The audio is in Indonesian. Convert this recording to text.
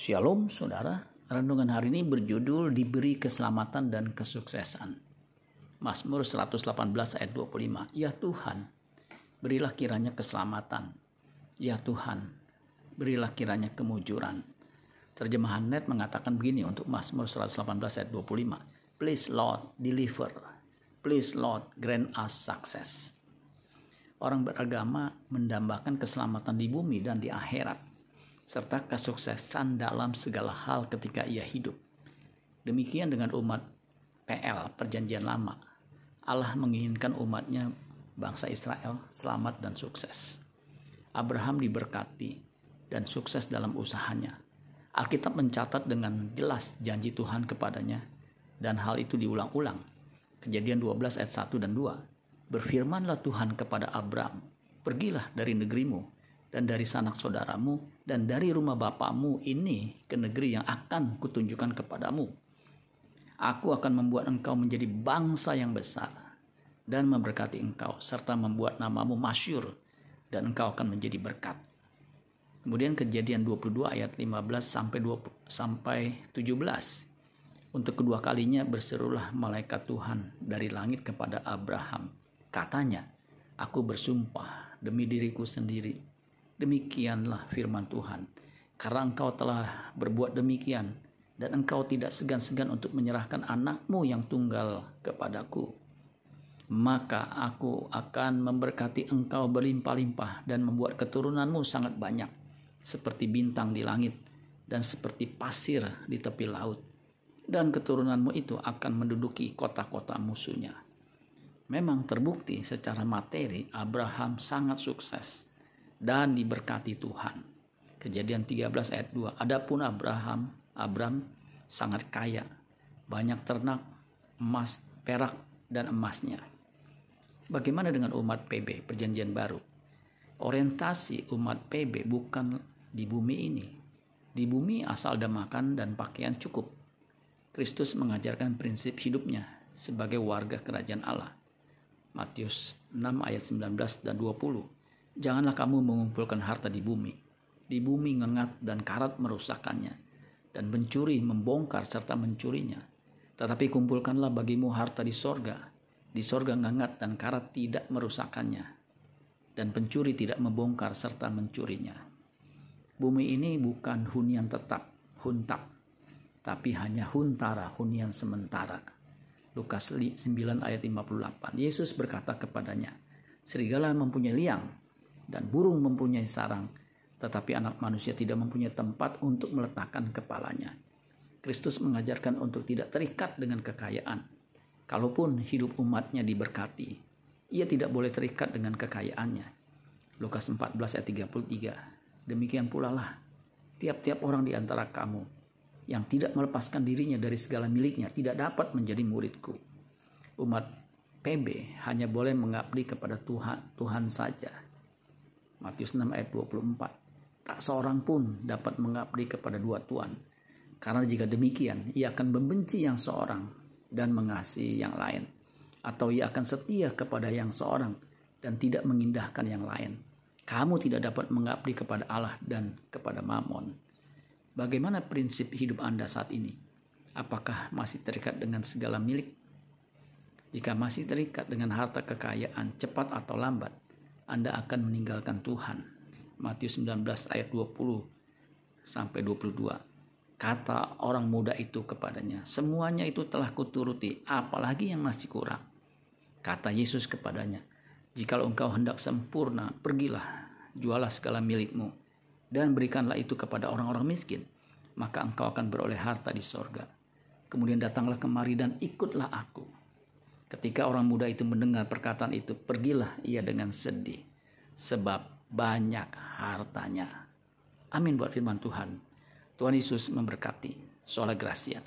Shalom saudara, renungan hari ini berjudul diberi keselamatan dan kesuksesan. Mazmur 118 ayat 25. Ya Tuhan, berilah kiranya keselamatan. Ya Tuhan, berilah kiranya kemujuran. Terjemahan net mengatakan begini untuk Mazmur 118 ayat 25. Please Lord, deliver. Please Lord, grant us success. Orang beragama mendambakan keselamatan di bumi dan di akhirat serta kesuksesan dalam segala hal ketika ia hidup. Demikian dengan umat PL Perjanjian Lama. Allah menginginkan umatnya bangsa Israel selamat dan sukses. Abraham diberkati dan sukses dalam usahanya. Alkitab mencatat dengan jelas janji Tuhan kepadanya dan hal itu diulang-ulang. Kejadian 12 ayat 1 dan 2. Berfirmanlah Tuhan kepada Abraham, pergilah dari negerimu dan dari sanak saudaramu dan dari rumah bapamu ini ke negeri yang akan kutunjukkan kepadamu. Aku akan membuat engkau menjadi bangsa yang besar dan memberkati engkau serta membuat namamu masyur dan engkau akan menjadi berkat. Kemudian kejadian 22 ayat 15 sampai 20, sampai 17. Untuk kedua kalinya berserulah malaikat Tuhan dari langit kepada Abraham. Katanya, aku bersumpah demi diriku sendiri Demikianlah firman Tuhan. Karena engkau telah berbuat demikian dan engkau tidak segan-segan untuk menyerahkan anakmu yang tunggal kepadaku. Maka aku akan memberkati engkau berlimpah-limpah dan membuat keturunanmu sangat banyak, seperti bintang di langit dan seperti pasir di tepi laut. Dan keturunanmu itu akan menduduki kota-kota musuhnya. Memang terbukti secara materi Abraham sangat sukses dan diberkati Tuhan. Kejadian 13 ayat 2. Adapun Abraham, Abram sangat kaya, banyak ternak, emas, perak, dan emasnya. Bagaimana dengan umat PB, perjanjian baru? Orientasi umat PB bukan di bumi ini. Di bumi asal ada makan dan pakaian cukup. Kristus mengajarkan prinsip hidupnya sebagai warga kerajaan Allah. Matius 6 ayat 19 dan 20 Janganlah kamu mengumpulkan harta di bumi. Di bumi ngengat dan karat merusakkannya, dan mencuri, membongkar, serta mencurinya. Tetapi kumpulkanlah bagimu harta di sorga. Di sorga ngengat dan karat tidak merusakkannya, dan pencuri tidak membongkar serta mencurinya. Bumi ini bukan hunian tetap, huntap, tapi hanya huntara, hunian sementara. Lukas 9 ayat 58. Yesus berkata kepadanya, Serigala mempunyai liang, dan burung mempunyai sarang, tetapi anak manusia tidak mempunyai tempat untuk meletakkan kepalanya. Kristus mengajarkan untuk tidak terikat dengan kekayaan. Kalaupun hidup umatnya diberkati, ia tidak boleh terikat dengan kekayaannya. Lukas 14 ayat 33. Demikian pula lah tiap-tiap orang di antara kamu yang tidak melepaskan dirinya dari segala miliknya tidak dapat menjadi muridku. Umat PB hanya boleh mengabdi kepada Tuhan, Tuhan saja Matius 6 ayat 24. Tak seorang pun dapat mengabdi kepada dua tuan. Karena jika demikian, ia akan membenci yang seorang dan mengasihi yang lain. Atau ia akan setia kepada yang seorang dan tidak mengindahkan yang lain. Kamu tidak dapat mengabdi kepada Allah dan kepada Mamon. Bagaimana prinsip hidup Anda saat ini? Apakah masih terikat dengan segala milik? Jika masih terikat dengan harta kekayaan cepat atau lambat, anda akan meninggalkan Tuhan. Matius 19 ayat 20 sampai 22. Kata orang muda itu kepadanya, semuanya itu telah kuturuti, apalagi yang masih kurang. Kata Yesus kepadanya, jikalau engkau hendak sempurna, pergilah, jualah segala milikmu, dan berikanlah itu kepada orang-orang miskin, maka engkau akan beroleh harta di sorga. Kemudian datanglah kemari dan ikutlah aku Ketika orang muda itu mendengar perkataan itu, pergilah ia dengan sedih, sebab banyak hartanya. Amin buat firman Tuhan. Tuhan Yesus memberkati. Sola Gracia.